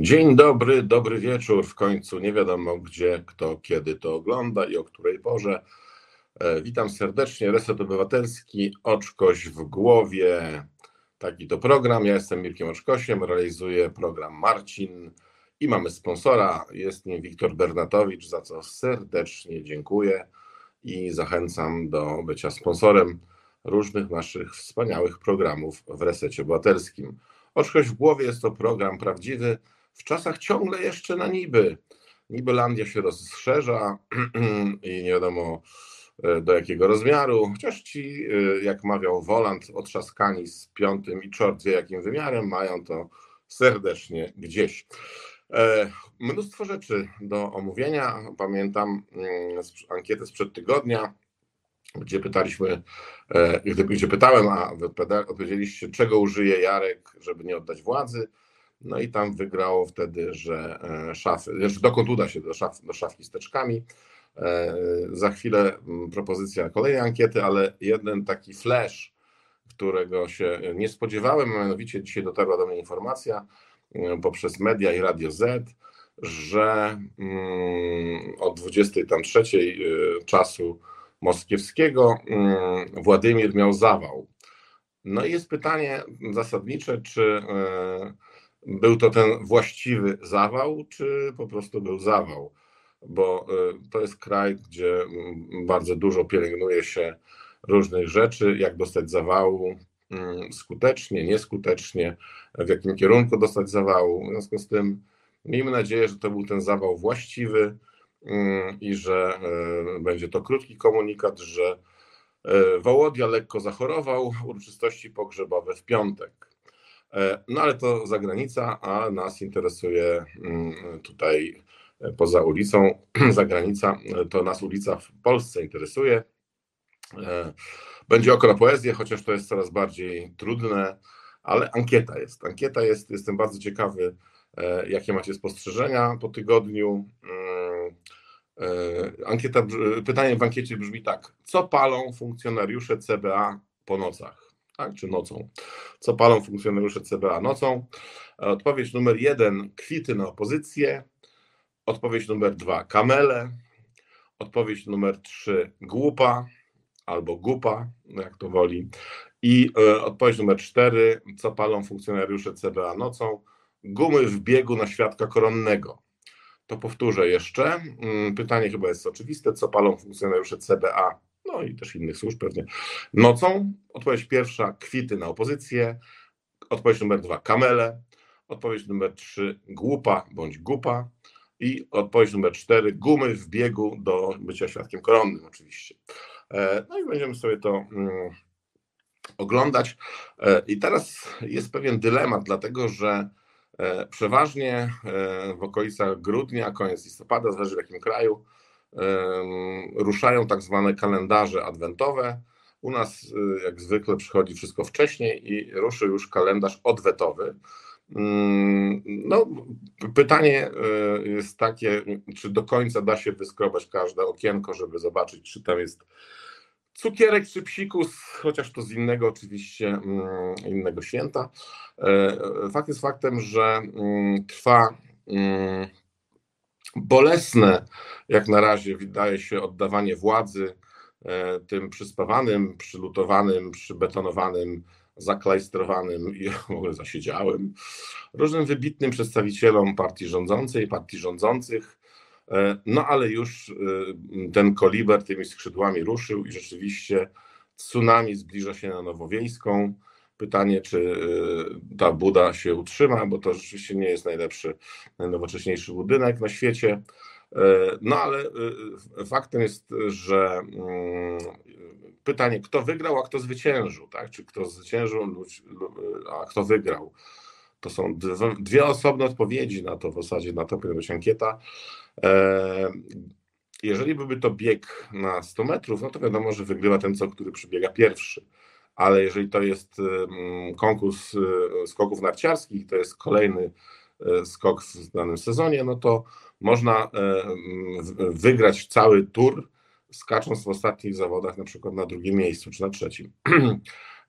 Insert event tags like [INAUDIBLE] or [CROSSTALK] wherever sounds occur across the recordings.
Dzień dobry, dobry wieczór. W końcu nie wiadomo gdzie, kto, kiedy to ogląda i o której porze. E, witam serdecznie. Reset Obywatelski, Oczkoś w głowie. Taki to program. Ja jestem Mirkiem Oczkosiem, realizuję program Marcin i mamy sponsora. Jest nim Wiktor Bernatowicz, za co serdecznie dziękuję i zachęcam do bycia sponsorem różnych naszych wspaniałych programów w Resecie Obywatelskim. Oczkoś w głowie jest to program prawdziwy, w czasach ciągle jeszcze na niby. Nibylandia się rozszerza [CLEARS THROAT] i nie wiadomo e, do jakiego rozmiaru, chociaż ci, e, jak mawiał Woland, otrzaskani z piątym i czort wie jakim wymiarem, mają to serdecznie gdzieś. E, mnóstwo rzeczy do omówienia. Pamiętam mm, ankietę sprzed tygodnia, gdzie pytaliśmy, gdzie pytałem, a odpowiedzieliście, czego użyje Jarek, żeby nie oddać władzy. No i tam wygrało wtedy, że e, szafy, znaczy dokąd uda się do, szaf, do szafki z teczkami. E, za chwilę propozycja kolejnej ankiety, ale jeden taki flash, którego się nie spodziewałem, mianowicie dzisiaj dotarła do mnie informacja e, poprzez media i Radio Z, że od 23 czasu moskiewskiego Władimir miał zawał. No i jest pytanie zasadnicze, czy był to ten właściwy zawał, czy po prostu był zawał? Bo y, to jest kraj, gdzie mm, bardzo dużo pielęgnuje się różnych rzeczy, jak dostać zawału mm, skutecznie, nieskutecznie, w jakim kierunku dostać zawału. W związku z tym miejmy nadzieję, że to był ten zawał właściwy mm, i że y, będzie to krótki komunikat, że y, Wołodia lekko zachorował, uroczystości pogrzebowe w piątek. E, no ale to zagranica, a nas interesuje mm, tutaj e, poza ulicą, [CLEARS THROAT] zagranica, e, to nas ulica w Polsce interesuje. Będzie okra poezję, chociaż to jest coraz bardziej trudne, ale ankieta jest. Ankieta jest, jestem bardzo ciekawy, jakie macie spostrzeżenia po tygodniu. Mm, ankieta, pytanie w ankiecie brzmi tak: co palą funkcjonariusze CBA po nocach? Tak, czy nocą. Co palą funkcjonariusze CBA nocą? Odpowiedź numer jeden, kwity na opozycję. Odpowiedź numer dwa, kamele. Odpowiedź numer trzy, głupa albo gupa, jak to woli. I e, odpowiedź numer cztery, co palą funkcjonariusze CBA nocą? Gumy w biegu na świadka koronnego. To powtórzę jeszcze. Mm, pytanie chyba jest oczywiste. Co palą funkcjonariusze CBA no i też innych służb pewnie. Nocą, odpowiedź pierwsza, kwity na opozycję, odpowiedź numer dwa, kamele, odpowiedź numer trzy, głupa bądź gupa i odpowiedź numer cztery, gumy w biegu do bycia świadkiem koronnym oczywiście. E, no i będziemy sobie to mm, oglądać. E, I teraz jest pewien dylemat, dlatego że e, przeważnie w okolicach grudnia, koniec listopada, zależy w jakim kraju, ruszają tak zwane kalendarze adwentowe. U nas, y, jak zwykle, przychodzi wszystko wcześniej i ruszy już kalendarz odwetowy. Mm, no, pytanie y, jest takie, czy do końca da się wyskrobać każde okienko, żeby zobaczyć, czy tam jest cukierek czy psikus, chociaż to z innego oczywiście, mm, innego święta. E, fakt jest faktem, że mm, trwa bolesne, jak na razie wydaje się, oddawanie władzy e, tym przyspawanym, przylutowanym, przybetonowanym, zaklajstrowanym i [LAUGHS] w ogóle zasiedziałym, różnym wybitnym przedstawicielom partii rządzącej, partii rządzących. E, no ale już e, ten koliber tymi skrzydłami ruszył i rzeczywiście tsunami zbliża się na Nowowiejską. Pytanie, czy y, ta buda się utrzyma, bo to rzeczywiście nie jest najlepszy, najnowocześniejszy budynek na świecie. E, no ale y, faktem jest, że mm, pytanie, kto wygrał, a kto zwyciężył, tak? Czy kto zwyciężył, a kto wygrał? To są dwie osobne odpowiedzi na to w zasadzie, na to powinna być ankieta. E, jeżeli byłby to bieg na 100 metrów, no to wiadomo, że wygrywa ten, co, który przybiega pierwszy ale jeżeli to jest konkurs y, skoków narciarskich, to jest kolejny y, skok w danym sezonie, no to można wygrać cały tur, skacząc w ostatnich zawodach, na przykład na drugim miejscu czy na trzecim. [CLEARS THROAT]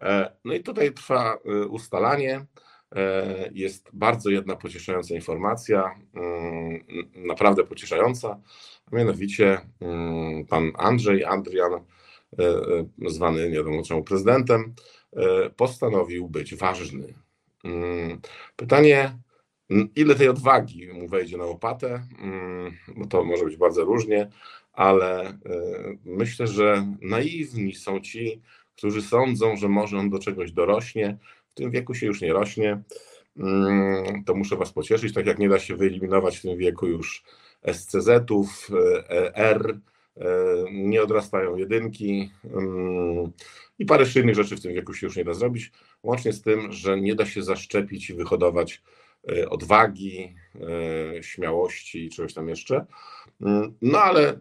E, no i tutaj trwa y, ustalanie. jest bardzo jedna pocieszająca informacja, mm, naprawdę pocieszająca, a mianowicie mm, pan Andrzej Adrian, zwany nie wiadomo czemu prezydentem, postanowił być ważny. Mm, pytanie, ile tej odwagi mu wejdzie na łopatę, bo to może być bardzo różnie, ale myślę, że naiwni są ci, którzy sądzą, że może on do czegoś dorośnie. W tym wieku się już nie rośnie. Mm, to muszę Was pocieszyć, tak jak nie da się wyeliminować w tym wieku już SCZ-ów, e, R, e, nie odrastają jedynki mm, i parę innych rzeczy w tym wieku się już nie da zrobić, łącznie z tym, że nie da się zaszczepić i wyhodować e, odwagi, śmiałości i czegoś tam jeszcze. Mm, no ale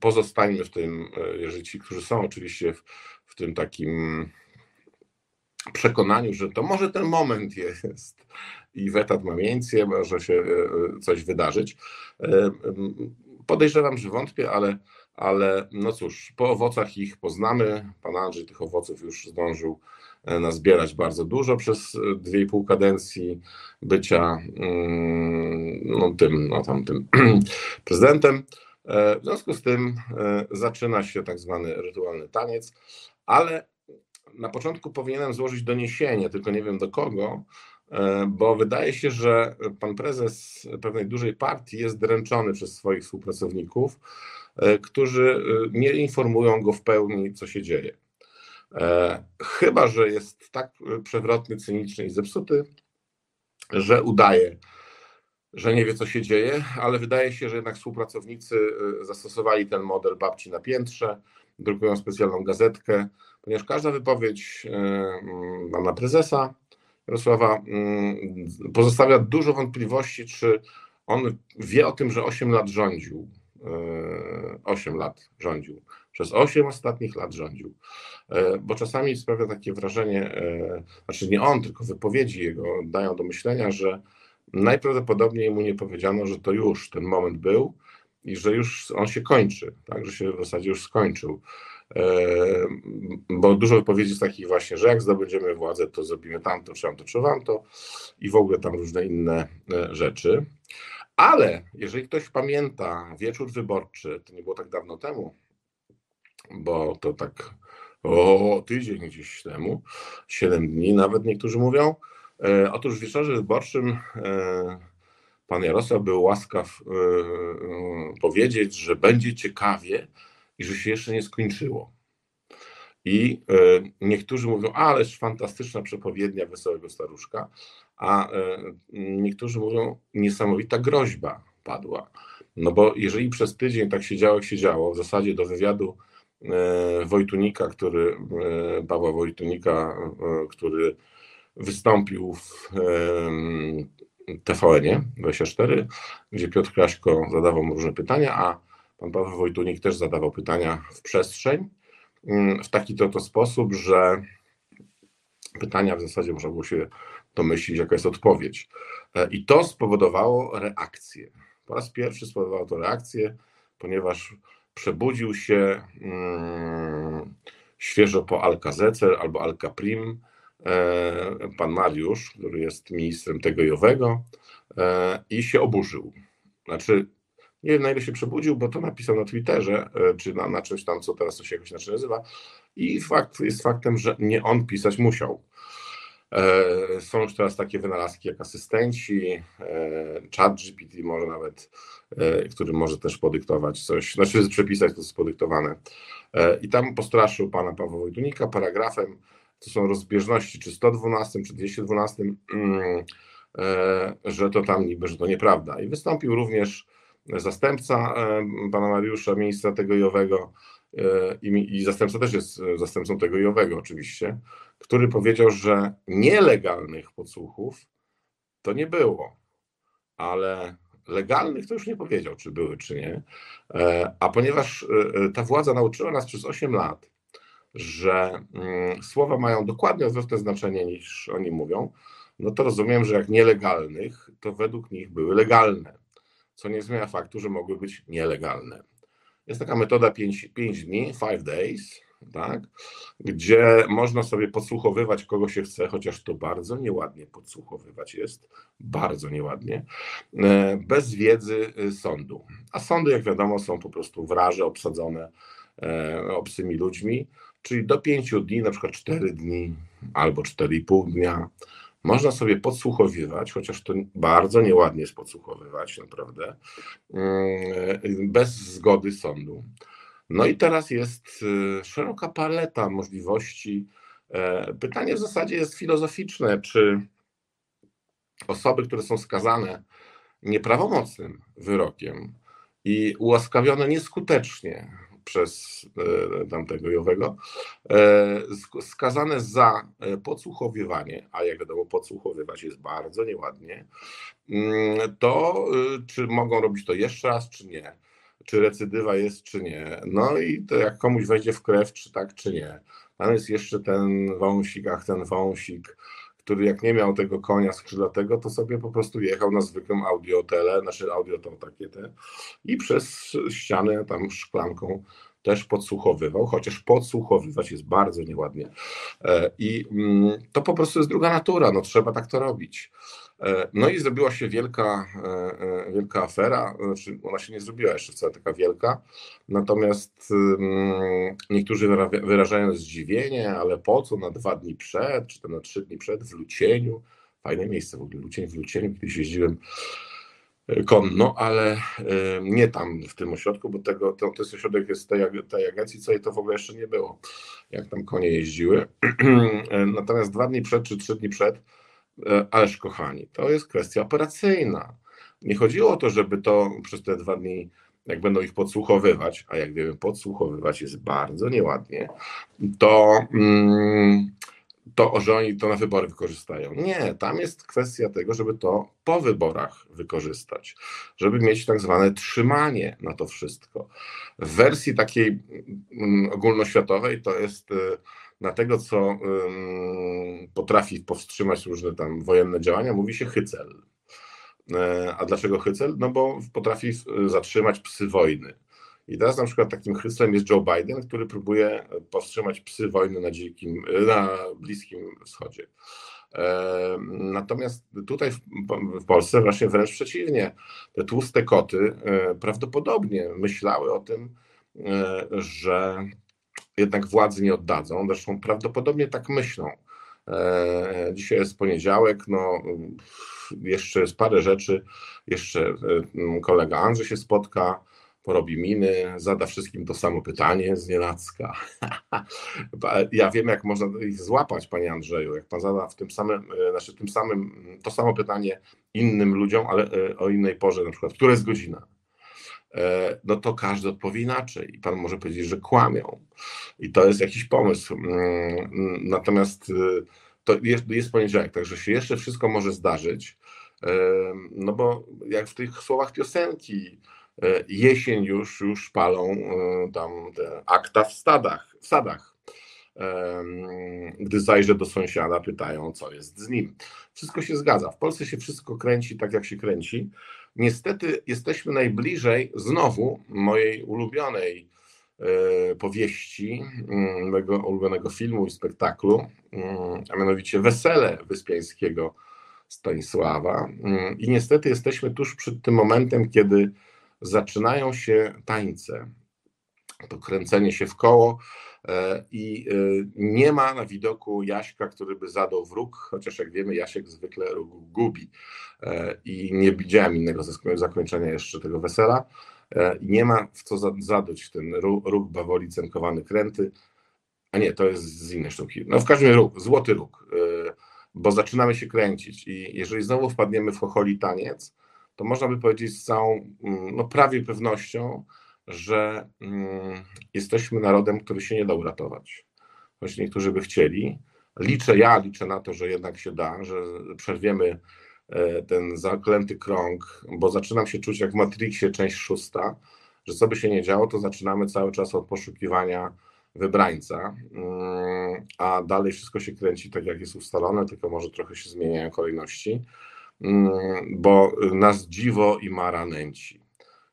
pozostańmy w tym, jeżeli ci, którzy są oczywiście w, w tym takim przekonaniu, że to może ten moment jest i wetat ma miejsce, może się e, coś wydarzyć. E, podejrzewam, że wątpię, ale, ale no cóż, po owocach ich poznamy. Pan Andrzej tych owoców już zdążył e, nazbierać bardzo dużo przez dwie i pół kadencji bycia mm, no, tym, no, tam, tym [CLEARS THROAT] prezydentem. W związku z tym zaczyna się tak zwany rytualny taniec, ale na początku powinienem złożyć doniesienie, tylko nie wiem do kogo, e, bo wydaje się, że pan prezes pewnej dużej partii jest dręczony przez swoich współpracowników, e, którzy e, nie informują go w pełni, co się dzieje. Chyba, że jest tak przewrotny, cyniczny i zepsuty, że udaje, że nie wie, co się dzieje, ale wydaje się, że jednak współpracownicy zastosowali ten model babci na piętrze, drukują specjalną gazetkę, ponieważ każda wypowiedź e, mm, pana prezesa Jarosława mm, pozostawia dużo wątpliwości, czy on wie o tym, że 8 lat rządził. 8 e, lat rządził. Przez 8 ostatnich lat rządził. E, bo czasami sprawia takie wrażenie, znaczy nie on, tylko wypowiedzi jego dają do myślenia, że najprawdopodobniej mu nie powiedziano, że to już ten moment był i że już on się kończy, tak, że się w zasadzie już skończył. E, bo dużo wypowiedzi jest takich właśnie, że jak zdobędziemy władzę, to zrobimy tamto, czy tamto, czy wamto i w ogóle tam różne inne e, rzeczy. Ale jeżeli ktoś pamięta wieczór wyborczy, to nie było tak dawno temu, bo to tak o tydzień gdzieś temu, 7 dni nawet niektórzy mówią. E, otóż w wieczorze wyborczym pan Jarosław był łaskaw powiedzieć, że będzie ciekawie, i że się jeszcze nie skończyło. I e, niektórzy mówią, ależ fantastyczna przepowiednia wesołego staruszka, a e, niektórzy mówią, niesamowita groźba padła. No bo jeżeli przez tydzień tak się działo, jak się działo, w zasadzie do wywiadu e, Wojtunika, który, Pawła Wojtunika, który wystąpił w TVN-ie 24, gdzie Piotr Kraśko zadawał mu różne pytania, a Pan Paweł Wojtunik też zadawał pytania w przestrzeń mm, w taki to, to sposób, że pytania w zasadzie można było się domyślić, jaka jest odpowiedź. E, I to spowodowało reakcję. Po raz pierwszy spowodowało to reakcję, ponieważ przebudził się hmm, świeżo po Alcazecer albo Alcaprim e, pan Mariusz, który jest ministrem tego i owego e, i się oburzył. Znaczy nie wiem, na ile się przebudził, bo to napisał na Twitterze, e, czy na, na czymś tam, co teraz to się jakoś inaczej nazywa. I fakt jest faktem, że nie on pisać musiał. E, są już teraz takie wynalazki jak asystenci, e, chat GPT może nawet, który może też podyktować coś, znaczy przepisać to, co podyktowane. I tam postraszył pana Pawła Wojtunika paragrafem, to są rozbieżności, czy 112, czy 212, mm, że to tam niby, że to nieprawda. I wystąpił również zastępca e, pana Mariusza, ministra tego i e, i, i zastępca też jest zastępcą tego i oczywiście, który powiedział, że nielegalnych podsłuchów to nie było, ale legalnych to już nie powiedział, czy były, czy nie. E, a ponieważ ta władza nauczyła nas przez 8 lat, że mm, słowa mają dokładnie odwrotne znaczenie niż oni mówią, no to rozumiem, że jak nielegalnych, to według nich były legalne co nie zmienia faktu, że mogły być nielegalne. Jest taka metoda 5, 5 dni, 5 days, tak? gdzie można sobie podsłuchowywać kogo się chce, chociaż to bardzo nieładnie podsłuchowywać jest, bardzo nieładnie, e, bez wiedzy e, sądu. A sądy, jak wiadomo, są po prostu wraże obsadzone e, obcymi ludźmi, czyli do pięciu dni, na przykład cztery dni albo cztery i pół dnia. Można sobie podsłuchowywać, chociaż to bardzo nieładnie jest podsłuchowywać, naprawdę, bez zgody sądu. No i teraz jest y, szeroka paleta możliwości. E, pytanie w zasadzie jest filozoficzne, czy osoby, które są skazane nieprawomocnym wyrokiem i ułaskawione nieskutecznie przez e, tamtego Jowego, e, skazane za podsłuchowywanie, a jak wiadomo, podsłuchowywać jest bardzo nieładnie, mm, to czy mogą robić to jeszcze raz, czy nie? czy recydywa jest, czy nie. No i to jak komuś wejdzie w krew, czy tak, czy nie. Tam jest jeszcze ten wąsik, ach ten wąsik, który jak nie miał tego konia skrzydlatego, to sobie po prostu jechał na zwykłym audiotele, znaczy audiotą takie te i przez ścianę tam szklanką też podsłuchowywał, chociaż podsłuchowywać jest bardzo nieładnie. E, I mm, to po prostu jest druga natura, no trzeba tak to robić. E, no i zrobiła się wielka, e, wielka afera, znaczy ona się nie zrobiła jeszcze wcale taka wielka, natomiast niektórzy wyrażają zdziwienie, ale po co na dwa dni przed, czy to na trzy dni przed w Lucieniu, fajne miejsce w ogóle, Lucień w Lucieniu, kiedyś jeździłem konno, ale nie tam w tym ośrodku, bo tego, to, ten ośrodek jest tej, tej agencji, co jej to w ogóle jeszcze nie było, jak tam konie jeździły. [CLEARS THROAT] Natomiast dwa dni przed czy trzy dni przed, e, ależ kochani, to jest kwestia operacyjna. Nie chodziło o to, żeby to przez te dwa dni, jak będą ich podsłuchowywać, a jak wiemy, podsłuchowywać jest bardzo nieładnie, to. Mm, to, że oni to na wybory wykorzystają. Nie, tam jest kwestia tego, żeby to po wyborach wykorzystać, żeby mieć tak zwane trzymanie na to wszystko. W wersji takiej mm, ogólnoświatowej to jest y, na tego, co potrafi powstrzymać różne tam wojenne działania, mówi się hycel. E, a dlaczego hycel? No bo potrafi zatrzymać psy wojny. I teraz na przykład takim chryslem jest Joe Biden, który próbuje powstrzymać psy wojny na dzikim, na Bliskim Wschodzie. E, natomiast tutaj w Polsce właśnie wręcz przeciwnie. Te tłuste koty e, prawdopodobnie myślały o tym, że jednak władzy nie oddadzą. Zresztą prawdopodobnie tak myślą. Dzisiaj jest poniedziałek, no jeszcze jest parę rzeczy. Jeszcze kolega Andrzej się spotka porobi miny, zada wszystkim to samo pytanie z nienacka. [LAUGHS] ja wiem, jak można ich złapać, panie Andrzeju, jak pan zada w tym samym, e, znaczy tym samym, to samo pytanie innym ludziom, ale e, o innej porze, na przykład, która jest godzina? E, no to każdy odpowie inaczej i pan może powiedzieć, że kłamią. I to jest jakiś pomysł. Mm, natomiast to jest, jest poniedziałek, także się jeszcze wszystko może zdarzyć. No bo jak w tych słowach piosenki, E, jesień już, już palą e, tam akta w stadach, w sadach. Gdy zajrzę do sąsiada, pytają, co jest z nim. Wszystko się zgadza. W Polsce się wszystko kręci tak, jak się kręci. Niestety jesteśmy najbliżej znowu mojej ulubionej e, powieści, mm, mojego ulubionego filmu i spektaklu, mm, a mianowicie Wesele Wyspiańskiego Stanisława. Mm, I niestety jesteśmy tuż przed tym momentem, kiedy zaczynają się tańce, to kręcenie się w koło i e, nie ma na widoku Jaśka, który by zadał wróg, chociaż jak wiemy Jasiek zwykle róg gubi. E, i nie widziałem innego zakończenia jeszcze tego wesela. Nie ma w co zadać ten róg bawoli cenkowany kręty, a nie, to jest z innej sztuki. No w każdym razie róg, złoty róg, bo zaczynamy się kręcić. I jeżeli znowu wpadniemy w chocholi taniec, to można by powiedzieć z całą mm, no, prawie pewnością, że mm, jesteśmy narodem, który się nie da uratować. Choć niektórzy by chcieli. Liczę, ja liczę na to, że jednak się da, że przerwiemy e, ten zaklęty krąg, bo zaczynam się czuć jak w Matrixie część szósta, że co by się nie działo, to zaczynamy cały czas od poszukiwania wybrańca, mm, a dalej wszystko się kręci tak, jak jest ustalone, tylko może trochę się zmieniają kolejności. Mm, bo nas dziwo i mara nęci.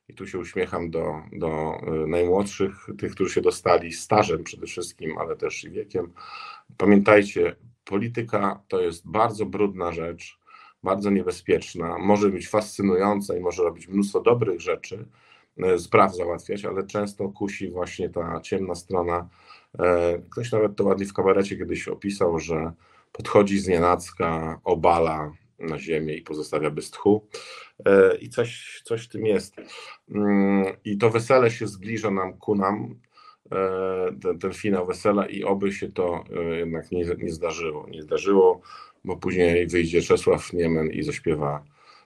I tu się uśmiecham do, do najmłodszych, tych, którzy się dostali stażem przede wszystkim, ale też i wiekiem. Pamiętajcie, polityka to jest bardzo brudna rzecz, bardzo niebezpieczna, może być fascynująca i może robić mnóstwo dobrych rzeczy, spraw załatwiać, ale często kusi właśnie ta ciemna strona. Ktoś nawet to ładnie w kabarecie kiedyś opisał, że podchodzi z nienacka, obala na ziemię i pozostawia bez tchu. E, I coś, coś w tym jest. Mm, I to wesele się zbliża nam ku nam, e, ten, ten finał wesela i oby się to e, jednak nie, nie zdarzyło. Nie zdarzyło, bo później wyjdzie Czesław Niemen i zaśpiewa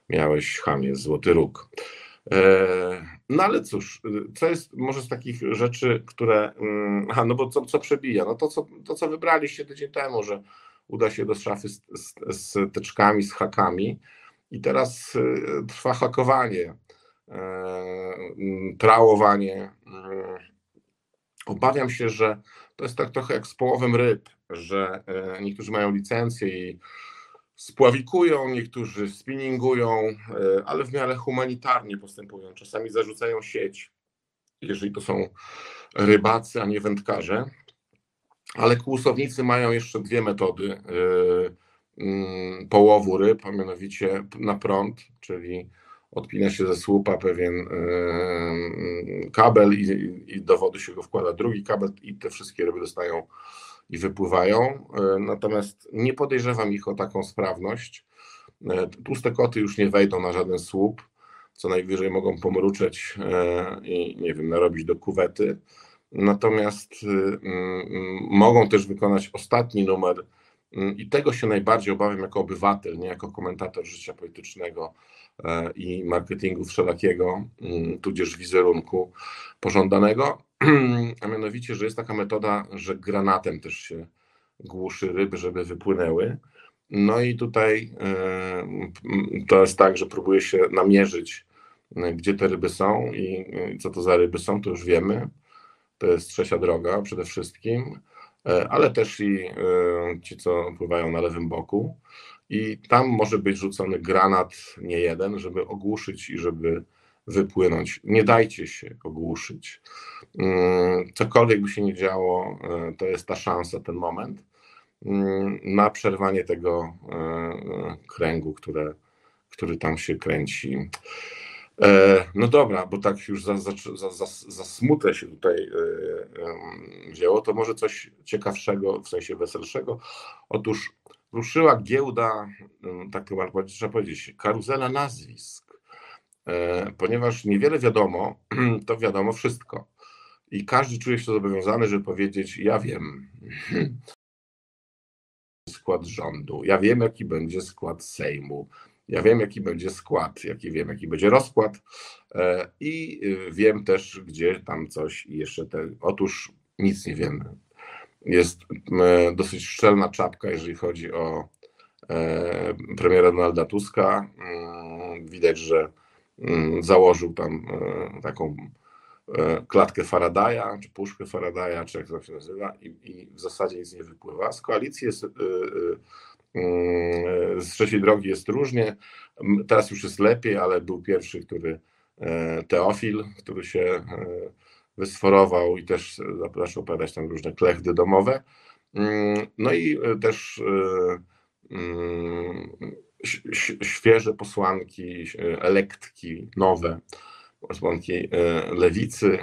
Miałeś chamie, złoty róg. No ale cóż, co jest może z takich rzeczy, które. Mm, aha, no bo co, co przebija? No to co, to, co wybraliście tydzień temu, że uda się do szafy z, z, z teczkami, z hakami. I teraz y, trwa hakowanie, trałowanie. Mm, obawiam się, że to jest tak trochę jak z połowem ryb, że e, niektórzy mają licencję i spławikują, niektórzy spinningują, e, ale w miarę humanitarnie postępują. Czasami zarzucają sieć, jeżeli to są rybacy, a nie wędkarze. Ale kłusownicy mają jeszcze dwie metody y, mm, połowu ryb, a mianowicie na prąd, czyli odpina się ze słupa pewien y, kabel i, do wody się go wkłada drugi kabel i te wszystkie ryby dostają i wypływają. Y, natomiast nie podejrzewam ich o taką sprawność. Tłuste koty już nie wejdą na żaden słup, co najwyżej mogą pomruczeć i nie wiem, narobić do kuwety. Natomiast y, mm, mogą też wykonać ostatni numer mm, i tego się najbardziej obawiam jako obywatel, nie jako komentator życia politycznego e, i marketingu wszelakiego, mm, tudzież wizerunku pożądanego, [CLEARS THROAT] a mianowicie, że jest taka metoda, że granatem też się głuszy ryby, żeby wypłynęły. No i tutaj e, to jest tak, że próbuje się namierzyć, e, gdzie te ryby są i co to za ryby są, to już wiemy to jest trzecia droga przede wszystkim, e, ale też i e, ci, co pływają na lewym boku. I tam może być rzucony granat, nie jeden, żeby ogłuszyć i żeby wypłynąć. Nie dajcie się ogłuszyć. Mm, cokolwiek by się nie działo, e, to jest ta szansa, ten moment mm, na przerwanie tego kręgu, które, który tam się kręci. E, no dobra, bo tak już za, za, za, za się tutaj e, wzięło, to może coś ciekawszego, w sensie weselszego. Otóż ruszyła giełda, tak chyba trzeba powiedzieć, karuzela nazwisk, e, ponieważ niewiele wiadomo, [CLEARS THROAT] to wiadomo wszystko. I każdy czuje się zobowiązany, żeby powiedzieć: Ja wiem [CLEARS THROAT] skład rządu, ja wiem, jaki będzie skład Sejmu, ja wiem, jaki będzie skład, jaki wiem, jaki będzie rozkład e, i y, wiem też, gdzie tam coś jeszcze ten. Otóż nic nie wiemy. Jest dosyć szczelna czapka, jeżeli chodzi o e, premiera Donalda Tuska. Mm, widać, że mm, założył tam e, taką klatkę Faradaya, czy puszkę Faradaya, czy jak to się nazywa, i, w zasadzie nic nie wypływa. Z koalicji jest Mm, z trzeciej drogi jest różnie. Teraz już jest lepiej, ale był pierwszy, który e, Teofil, który się e, wysforował i też zaczął opowiadać tam różne klechdy domowe. Mm, no i e, też mm, świeże posłanki, elektki nowe, posłanki lewicy,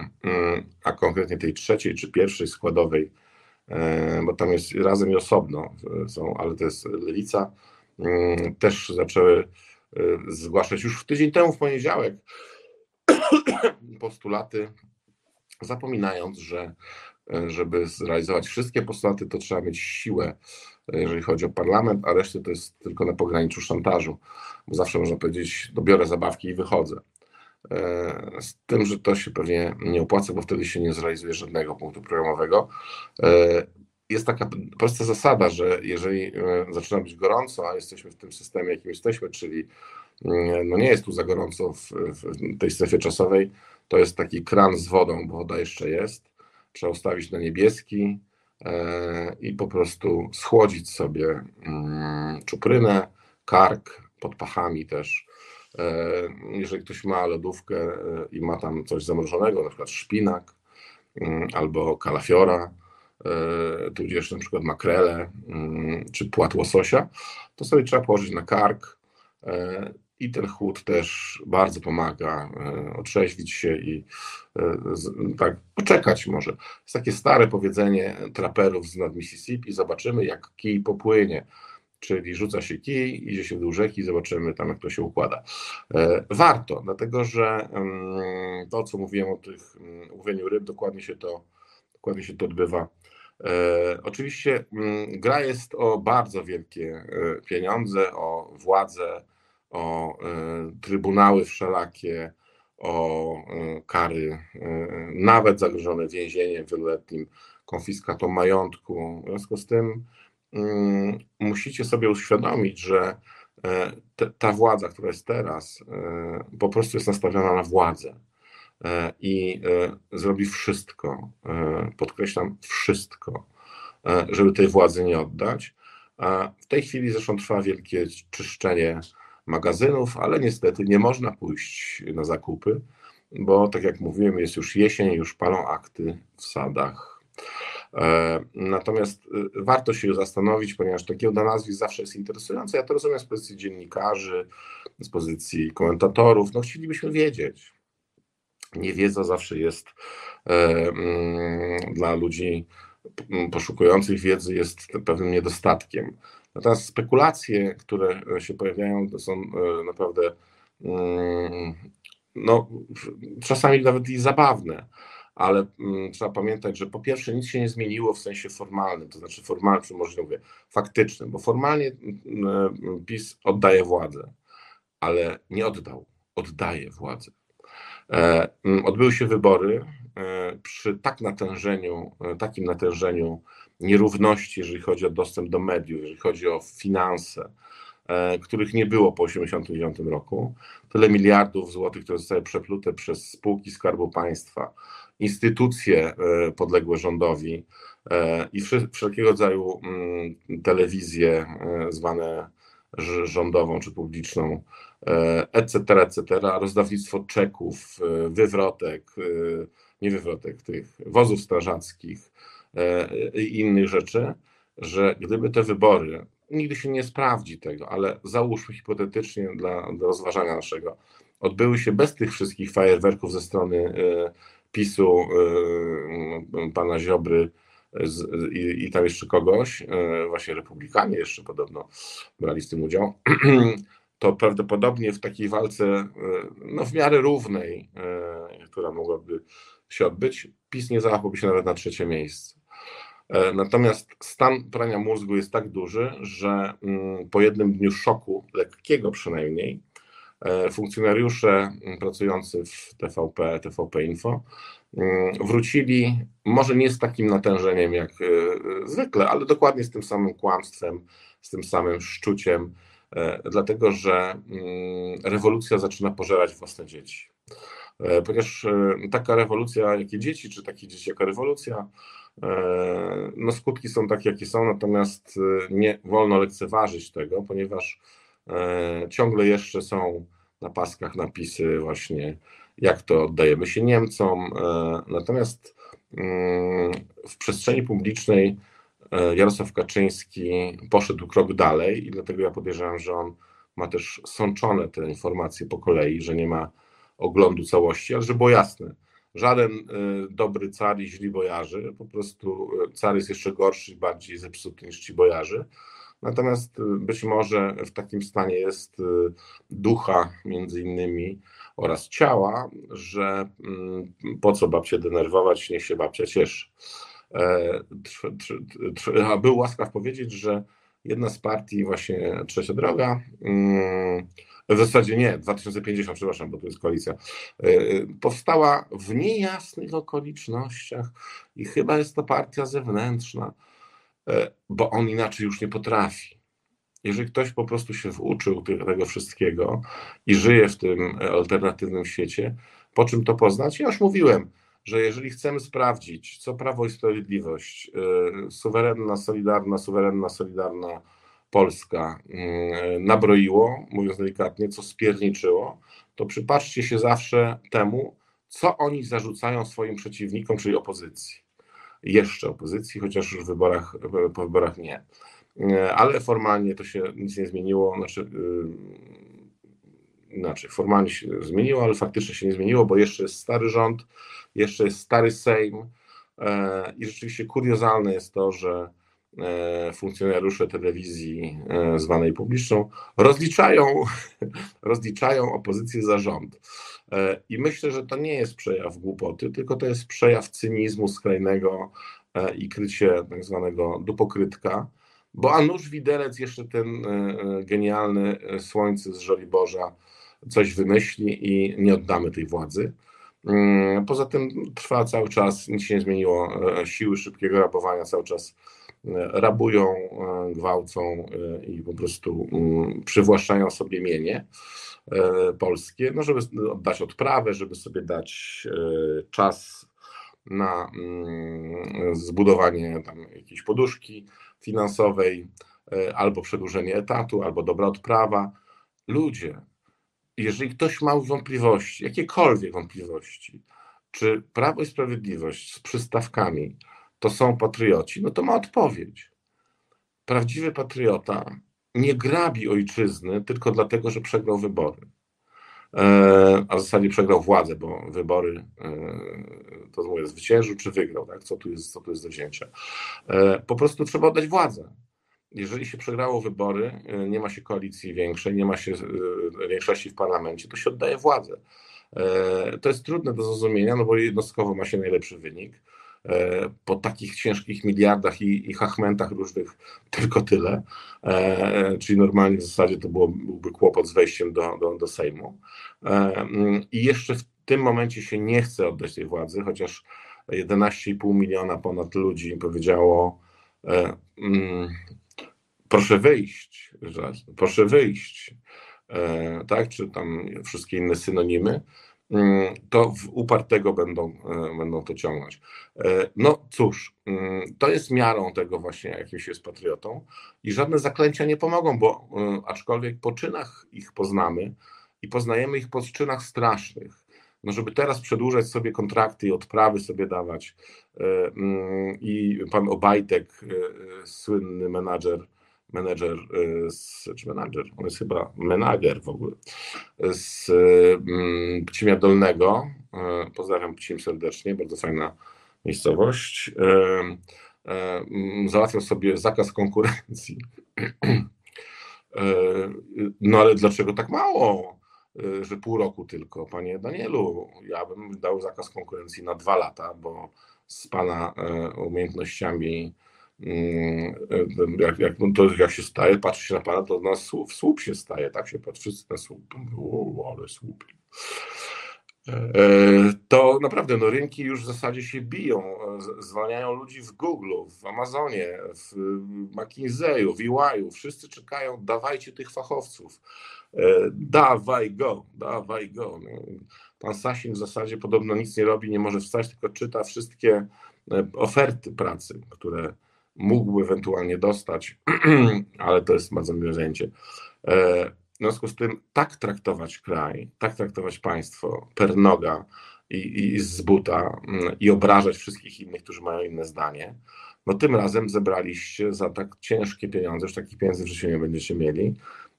a konkretnie tej trzeciej czy pierwszej składowej E, bo tam jest razem i osobno są, ale to jest lewica, mm, też zaczęły e, zgłaszać już w tydzień temu, w poniedziałek, [COUGHS] postulaty, zapominając, że e, żeby zrealizować wszystkie postulaty, to trzeba mieć siłę, jeżeli chodzi o parlament, a resztę to jest tylko na pograniczu szantażu, bo zawsze można powiedzieć, dobiorę zabawki i wychodzę. E, z tym, że to się pewnie nie opłaca, bo wtedy się nie zrealizuje żadnego punktu programowego. E, jest taka prosta zasada, że jeżeli e, zaczyna być gorąco, a jesteśmy w tym systemie, jakim jesteśmy, czyli no nie jest tu za gorąco w, w tej strefie czasowej, to jest taki kran z wodą, bo woda jeszcze jest. Trzeba ustawić na niebieski i po prostu schłodzić sobie mm, czuprynę, kark, pod pachami też Jeżeli ktoś ma lodówkę i ma tam coś zamrożonego, na przykład szpinak mm, albo kalafiora, tudzież na przykład makrele mm, czy płat łososia, to sobie trzeba położyć na kark i ten chłód też bardzo pomaga e, otrzeźwić się i e, tak poczekać może. Jest takie stare powiedzenie traperów z nad Mississippi, zobaczymy jak kij popłynie. Czyli rzuca się kij, idzie się do rzeki, zobaczymy tam, jak to się układa. E, warto, dlatego że to, co mówiłem o tych mm, łowieniu ryb, dokładnie się to, dokładnie się to odbywa. Oczywiście mm, gra jest o bardzo wielkie pieniądze, o władzę, o e, trybunały wszelakie, o e, kary, e, nawet zagrożone więzieniem wieloletnim, konfiskatą majątku. W związku z tym mm, musicie sobie uświadomić, że te, ta władza, która jest teraz, po prostu jest nastawiona na władzę i zrobi wszystko, podkreślam, wszystko, żeby tej władzy nie oddać. W tej chwili zresztą trwa wielkie czyszczenie magazynów, ale niestety nie można pójść na zakupy, bo tak jak mówiłem, jest już jesień, już palą akty w sadach. E, natomiast e, warto się zastanowić, ponieważ takiego nazwisk zawsze jest interesujące. Ja to rozumiem z pozycji dziennikarzy, z pozycji komentatorów. No chcielibyśmy wiedzieć. Niewiedza zawsze jest e, mm, dla ludzi poszukujących wiedzy jest pewnym niedostatkiem. Natomiast spekulacje, które się pojawiają, to są naprawdę mm, no, czasami nawet i zabawne, ale mm, trzeba pamiętać, że po pierwsze nic się nie zmieniło w sensie formalnym, to znaczy formalnym, czy może mówię, faktycznym, bo formalnie mm, PiS oddaje władzę, ale nie oddał, oddaje władzę. E, odbyły się wybory e, przy tak natężeniu, takim natężeniu nierówności, jeżeli chodzi o dostęp do mediów, jeżeli chodzi o finanse, e, których nie było po 1989 roku. Tyle miliardów złotych, które zostały przeplute przez spółki Skarbu Państwa, instytucje e, podległe rządowi e, i wszelkiego rodzaju mm, telewizje zwane rządową czy publiczną, etc., etc., rozdawnictwo czeków, wywrotek, nie wywrotek, tych wozów strażackich, E, i innych rzeczy, że gdyby te wybory, nigdy się nie sprawdzi tego, ale załóżmy hipotetycznie dla, dla rozważania naszego, odbyły się bez tych wszystkich fajerwerków ze strony e, PiSu, e, pana Ziobry i, i tam jeszcze kogoś, właśnie republikanie jeszcze podobno brali z tym udział, [CLEARS THROAT] to prawdopodobnie w takiej walce no, w miarę równej, która mogłaby się odbyć, PiS nie załapałby się nawet na trzecie miejsce. E, natomiast stan prania mózgu jest tak duży, że mm, po jednym dniu szoku, lekkiego przynajmniej, funkcjonariusze pracujący w TVP, TVP Info mm, wrócili, może nie z takim natężeniem jak e, zwykle, ale dokładnie z tym samym kłamstwem, z tym samym szczuciem, dlatego że mm, rewolucja zaczyna pożerać własne dzieci. Ponieważ taka rewolucja, jakie dzieci, czy takie dzieci, jaka rewolucja, E, no skutki są takie, jakie są, natomiast e, nie wolno lekceważyć tego, ponieważ e, ciągle jeszcze są na paskach napisy właśnie, jak to oddajemy się Niemcom. Natomiast mm, w przestrzeni publicznej Jarosław Kaczyński poszedł krok dalej i dlatego ja podejrzewam, że on ma też sączone te informacje po kolei, że nie ma oglądu całości, ale żeby było jasne, żaden dobry car i źli bojarzy, po prostu car jest jeszcze gorszy, bardziej zepsuty niż ci bojarzy. Natomiast y, być może w takim stanie jest ducha między innymi oraz ciała, że mm, po co babcię denerwować, niech się babcia cieszy. E, a był łaskaw powiedzieć, że jedna z partii, właśnie Trzecia Droga, mm, w zasadzie nie, 2050, przepraszam, bo to jest koalicja, e, powstała w niejasnych okolicznościach i chyba jest to partia zewnętrzna, bo on inaczej już nie potrafi. Jeżeli ktoś po prostu się wuczył tego wszystkiego i żyje w tym alternatywnym świecie, po czym to poznać? Ja już mówiłem, że jeżeli chcemy sprawdzić, co Prawo i Sprawiedliwość, e, suwerenna, solidarna, suwerenna, solidarna Polska mm, nabroiło, mówiąc delikatnie, co spierniczyło, to przypatrzcie się zawsze temu, co oni zarzucają swoim przeciwnikom, czyli opozycji. Jeszcze opozycji, chociaż już w wyborach, po wyborach nie. Ale formalnie to się nic nie zmieniło. Znaczy, yy, inaczej, formalnie się zmieniło, ale faktycznie się nie zmieniło, bo jeszcze jest stary rząd, jeszcze jest stary Sejm. Yy, I rzeczywiście kuriozalne jest to, że E, funkcjonariusze telewizji e, zwanej publiczną rozliczają, [LAUGHS] rozliczają opozycję za rząd. E, I myślę, że to nie jest przejaw głupoty, tylko to jest przejaw cynizmu skrajnego i krycie tak zwanego dupokrytka, bo a nuż widelec jeszcze ten genialny słońce z Żoliborza coś wymyśli i nie oddamy tej władzy. Mm, poza tym trwa cały czas, nic się nie zmieniło, siły szybkiego rabowania cały czas rabują, e, gwałcą e, i po prostu mm, przywłaszczają sobie mienie e, polskie, no żeby oddać odprawę, żeby sobie dać czas na mm, zbudowanie tam jakiejś poduszki finansowej, albo przedłużenie etatu, albo dobra odprawa. Ludzie, jeżeli ktoś ma wątpliwości, jakiekolwiek wątpliwości, czy Prawo i Sprawiedliwość z przystawkami to są patrioci, no to ma odpowiedź. Prawdziwy patriota nie grabi ojczyzny tylko dlatego, że przegrał wybory. E, a w zasadzie przegrał władzę, bo wybory e, to mówię, zwyciężył czy wygrał, tak? co, tu jest, co tu jest do wzięcia. E, po prostu trzeba oddać władzę. Jeżeli się przegrało wybory, nie ma się koalicji większej, nie ma się większości w parlamencie, to się oddaje władzę. To jest trudne do zrozumienia, no bo jednostkowo ma się najlepszy wynik po takich ciężkich miliardach i, i hachmentach różnych [LAUGHS] tylko tyle. E, czyli normalnie w zasadzie to było, byłby kłopot z wejściem do, do, do Sejmu. E, mm, I jeszcze w tym momencie się nie chce oddać tej władzy, chociaż 11,5 miliona ponad ludzi powiedziało mm, proszę wyjść, proszę wyjść, tak, czy tam wszystkie inne synonimy. Mm, to w upartego będą, e, będą to ciągnąć. E, no cóż, mm, to jest miarą tego właśnie, jakim się jest patriotą i żadne zaklęcia nie pomogą, bo e, aczkolwiek po czynach ich poznamy i poznajemy ich po czynach strasznych. No żeby teraz przedłużać sobie kontrakty i odprawy sobie dawać mm, i pan Obajtek, słynny menadżer, menedżer, y, czy menadżer, on jest chyba menager w ogóle, z mm, Pcimia Dolnego. Y, pozdrawiam Pcim serdecznie, bardzo fajna miejscowość. Y, mm, załatwiał sobie zakaz konkurencji. No ale dlaczego tak mało? Że pół roku tylko, panie Danielu. Ja bym dał zakaz konkurencji na dwa lata, bo z pana umiejętnościami jak, jak, no to jak się staje, patrzy się na Pana, to na słup, słup się staje, tak się patrzy na słup. O, ale słup. E, to naprawdę no, rynki już w zasadzie się biją, zwalniają ludzi w Google, w Amazonie, w McKinsey'u, w EY'u. Wszyscy czekają, dawajcie tych fachowców. E, dawaj go, dawaj go. No, pan Sasin w zasadzie podobno nic nie robi, nie może wstać, tylko czyta wszystkie e, oferty pracy, które mógłby ewentualnie dostać, [CLEARS THROAT] ale to jest bardzo miłe zajęcie. E, w związku z tym tak traktować kraj, tak traktować państwo per noga i, i z buta mm, i obrażać wszystkich innych, którzy mają inne zdanie, no tym razem zebraliście za tak ciężkie pieniądze, już takich pieniędzy w życiu nie będziecie mieli,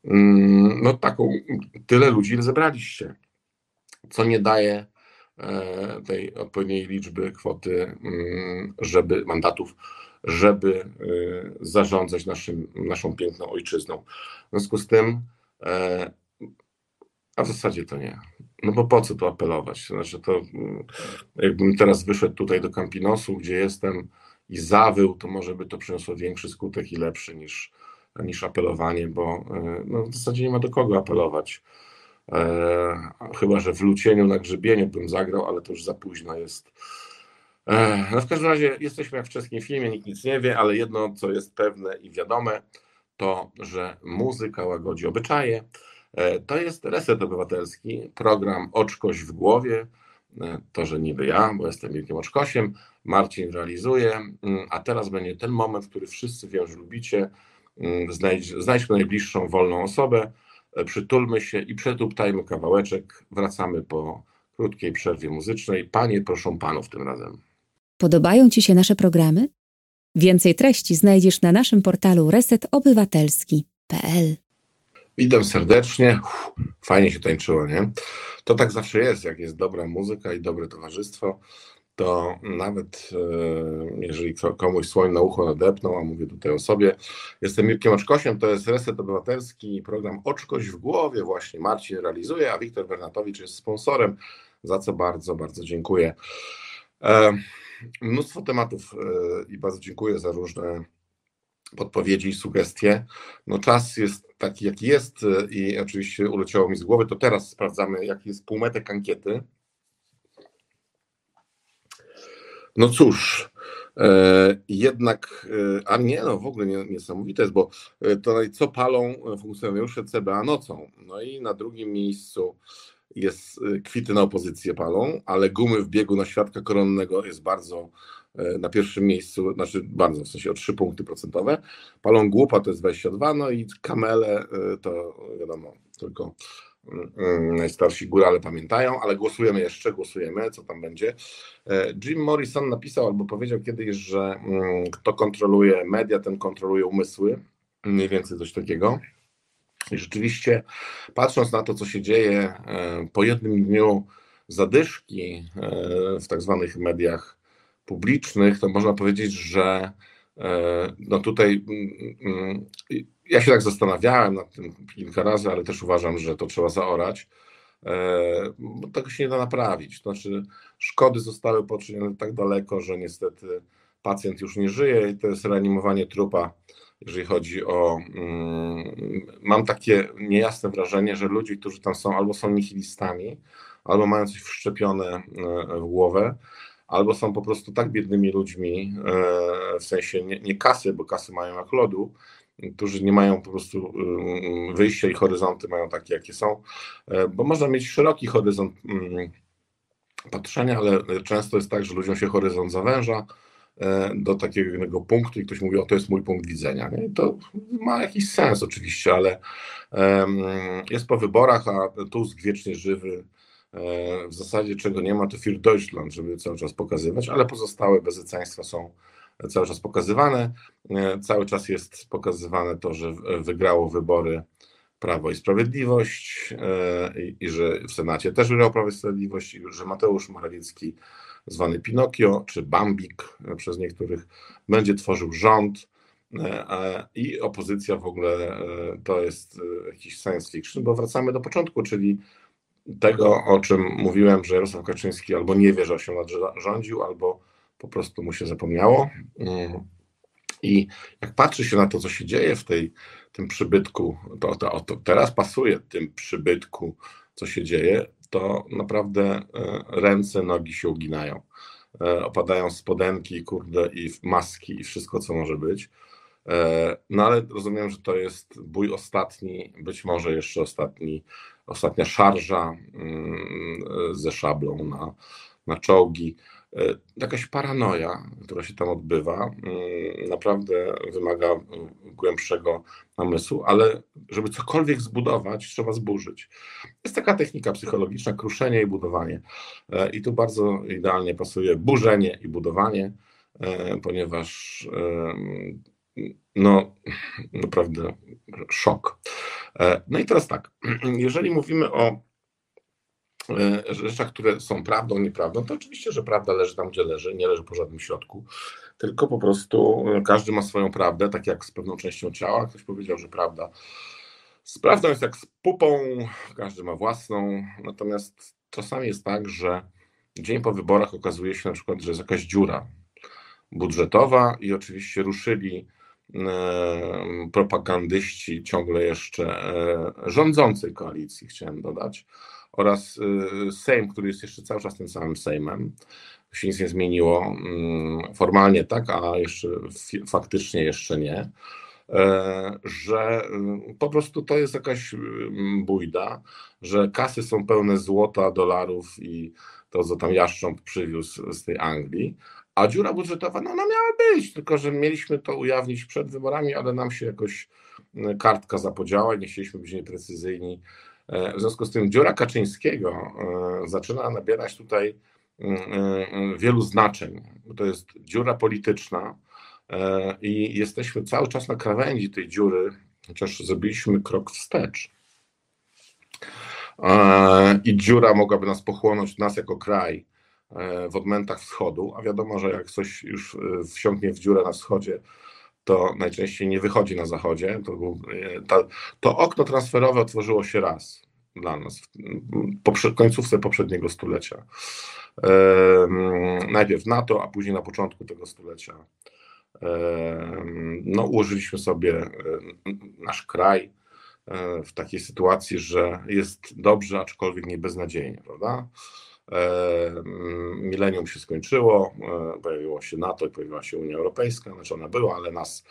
mm, no taką, tyle ludzi ile zebraliście, co nie daje e, tej odpowiedniej liczby kwoty, mm, żeby mandatów, żeby y, zarządzać naszym, naszą piękną ojczyzną. W związku z tym, e, a w zasadzie to nie. No bo po co tu apelować? Znaczy to, mm, jakbym teraz wyszedł tutaj do Campinosu, gdzie jestem i zawył, to może by to przyniosło większy skutek i lepszy niż, niż apelowanie, bo e, no, w zasadzie nie ma do kogo apelować. E, chyba, że w Lucieniu na grzebieniu bym zagrał, ale to już za późno jest no w każdym razie jesteśmy jak w czeskim filmie, nikt nic nie wie, ale jedno, co jest pewne i wiadome, to, że muzyka łagodzi obyczaje. E, to jest Reset Obywatelski, program Oczkoś w głowie. E, to, że niby ja, bo jestem wielkim oczkosiem, Marcin realizuje, mm, a teraz będzie ten moment, który wszyscy wiem, że lubicie, mm, znajdź, znajdźmy najbliższą wolną osobę, e, przytulmy się i przetuptajmy kawałeczek. Wracamy po krótkiej przerwie muzycznej. Panie proszą panów tym razem. Podobają Ci się nasze programy? Więcej treści znajdziesz na naszym portalu resetobywatelski.pl. Witam serdecznie. Uff, fajnie się tańczyło, nie? To tak zawsze jest, jak jest dobra muzyka i dobre towarzystwo, to nawet e, jeżeli komuś słoń na ucho nadepną, a mówię tutaj o sobie, jestem Mirkiem Oczkosiem, to jest Reset Obywatelski, program Oczkoś w głowie właśnie Marcin realizuje, a Wiktor Bernatowicz jest sponsorem, za co bardzo, bardzo dziękuję. E, mnóstwo tematów e, i bardzo dziękuję za różne podpowiedzi i sugestie. No czas jest taki, jaki jest i oczywiście uleciało mi z głowy, to teraz sprawdzamy, jaki jest półmetek ankiety. No cóż, e, jednak, e, a nie, no w ogóle nie, niesamowite jest, bo e, tutaj co palą funkcjonariusze CBA nocą. No i na drugim miejscu jest kwity na opozycję palą, ale gumy w biegu na świadka koronnego jest bardzo na pierwszym miejscu, znaczy bardzo, w sensie o 3 punkty procentowe. Palą głupa to jest 22, no i kamele to wiadomo, tylko Mm, najstarsi górale pamiętają, ale głosujemy jeszcze, głosujemy, co tam będzie. E, Jim Morrison napisał albo powiedział kiedyś, że mm, kto kontroluje media, ten kontroluje umysły, mniej więcej coś takiego. I rzeczywiście, patrząc na to, co się dzieje e, po jednym dniu zadyszki e, w tak zwanych mediach publicznych, to można powiedzieć, że no tutaj mm, ja się tak zastanawiałem nad tym kilka razy, ale też uważam, że to trzeba zaorać. E, bo tego się nie da naprawić. Znaczy, szkody zostały poczynione tak daleko, że niestety pacjent już nie żyje i to jest reanimowanie trupa, jeżeli chodzi o. Mm, mam takie niejasne wrażenie, że ludzie, którzy tam są, albo są nihilistami, albo mają coś wszczepione e, w głowę, albo są po prostu tak biednymi ludźmi, e, w sensie nie, nie kasy, bo kasy mają jak lodu, którzy nie mają po prostu wyjścia i horyzonty mają takie, jakie są, e, bo można mieć szeroki horyzont patrzenia, ale często jest tak, że ludziom się horyzont zawęża do takiego punktu i ktoś mówi, o to jest mój punkt widzenia. Nie? to ma jakiś sens oczywiście, ale jest po wyborach, a Tusk wiecznie żywy, e, w zasadzie czego nie ma, to Für Deutschland, żeby cały czas pokazywać, ale pozostałe bezeceństwa są cały czas pokazywane. E, cały czas jest pokazywane to, że wygrało wybory Prawo i Sprawiedliwość e, i, i że w Senacie też wygrał Prawo i Sprawiedliwość i że Mateusz Morawiecki, zwany Pinokio, czy Bambik przez niektórych, będzie tworzył rząd e, i opozycja w ogóle to jest jakiś science fiction, bo wracamy do początku, czyli tego, o czym mówiłem, że Jarosław Kaczyński albo nie wie, że 8 lat rządził, albo po prostu mu się zapomniało. Mm. I jak patrzy się na to, co się dzieje w tej, tym przybytku, to, to, to teraz pasuje tym przybytku, co się dzieje, to naprawdę e, ręce, nogi się uginają. E, opadają spodenki, kurde, i maski, i wszystko, co może być. E, no ale rozumiem, że to jest bój ostatni, być może jeszcze ostatni, ostatnia szarża mm, ze szablą na, na czołgi. E, jakaś paranoja, która się tam odbywa, mm, naprawdę wymaga głębszego namysłu, ale żeby cokolwiek zbudować, trzeba zburzyć. Jest taka technika psychologiczna, kruszenie i budowanie. E, I tu bardzo idealnie pasuje burzenie i budowanie, e, ponieważ no naprawdę szok. No i teraz tak, [CLEARS THROAT] jeżeli mówimy o rzeczach, które są prawdą, nieprawdą, to oczywiście, że prawda leży tam, gdzie leży, nie leży po żadnym środku, tylko po prostu e, każdy ma swoją prawdę, tak jak z pewną częścią ciała. Ktoś powiedział, że prawda z prawdą jest jak z pupą, każdy ma własną, natomiast czasami jest tak, że dzień po wyborach okazuje się na przykład, że jest jakaś dziura budżetowa i oczywiście ruszyli e, propagandyści ciągle jeszcze rządzącej koalicji, chciałem dodać, oraz y, Sejm, który jest jeszcze cały czas tym samym Sejmem. Się nic nie zmieniło. Mm, formalnie tak, a jeszcze faktycznie jeszcze nie. E, że y, po prostu to jest jakaś mm, bójda, że kasy są pełne złota, dolarów i to, co tam Jaszcząb przywiózł z tej Anglii, A dziura budżetowa, no ona miała być, tylko że mieliśmy to ujawnić przed wyborami, ale nam się jakoś kartka zapodziała i nie chcieliśmy być nieprecyzyjni. E, w związku z tym dziura Kaczyńskiego zaczyna nabierać tutaj wielu znaczeń. To jest dziura polityczna i jesteśmy cały czas na krawędzi tej dziury, chociaż zrobiliśmy krok wstecz. I dziura mogłaby nas pochłonąć, nas jako kraj, E, w odmętach wschodu, a wiadomo, że jak coś już e, wsiąknie w dziurę na wschodzie, to najczęściej nie wychodzi na zachodzie. To, był, e, ta, to okno transferowe otworzyło się raz dla nas w końcówce poprzedniego stulecia. Najpierw NATO, a później na początku tego stulecia. No, ułożyliśmy sobie nasz kraj w takiej sytuacji, że jest dobrze, aczkolwiek nie beznadziejnie, prawda? Milenium się skończyło, e, pojawiło się NATO i pojawiła się Unia Europejska, znaczy ona była, ale nas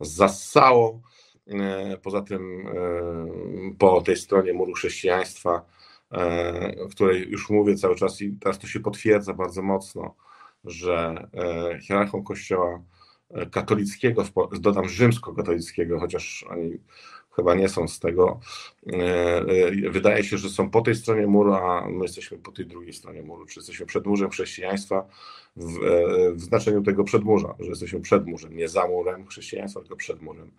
zassało. E, poza tym e, po tej stronie muru chrześcijaństwa, o której już mówię cały czas i teraz to się potwierdza bardzo mocno, że hierarchą Kościoła katolickiego, dodam rzymskokatolickiego, chociaż oni chyba nie są z tego. E, e, wydaje się, że są po tej stronie muru, a my jesteśmy po tej drugiej stronie muru, czy jesteśmy przed murzem chrześcijaństwa w, e, w znaczeniu tego przedmurza, że jesteśmy przed murzem, nie za murem chrześcijaństwa, tylko przed murem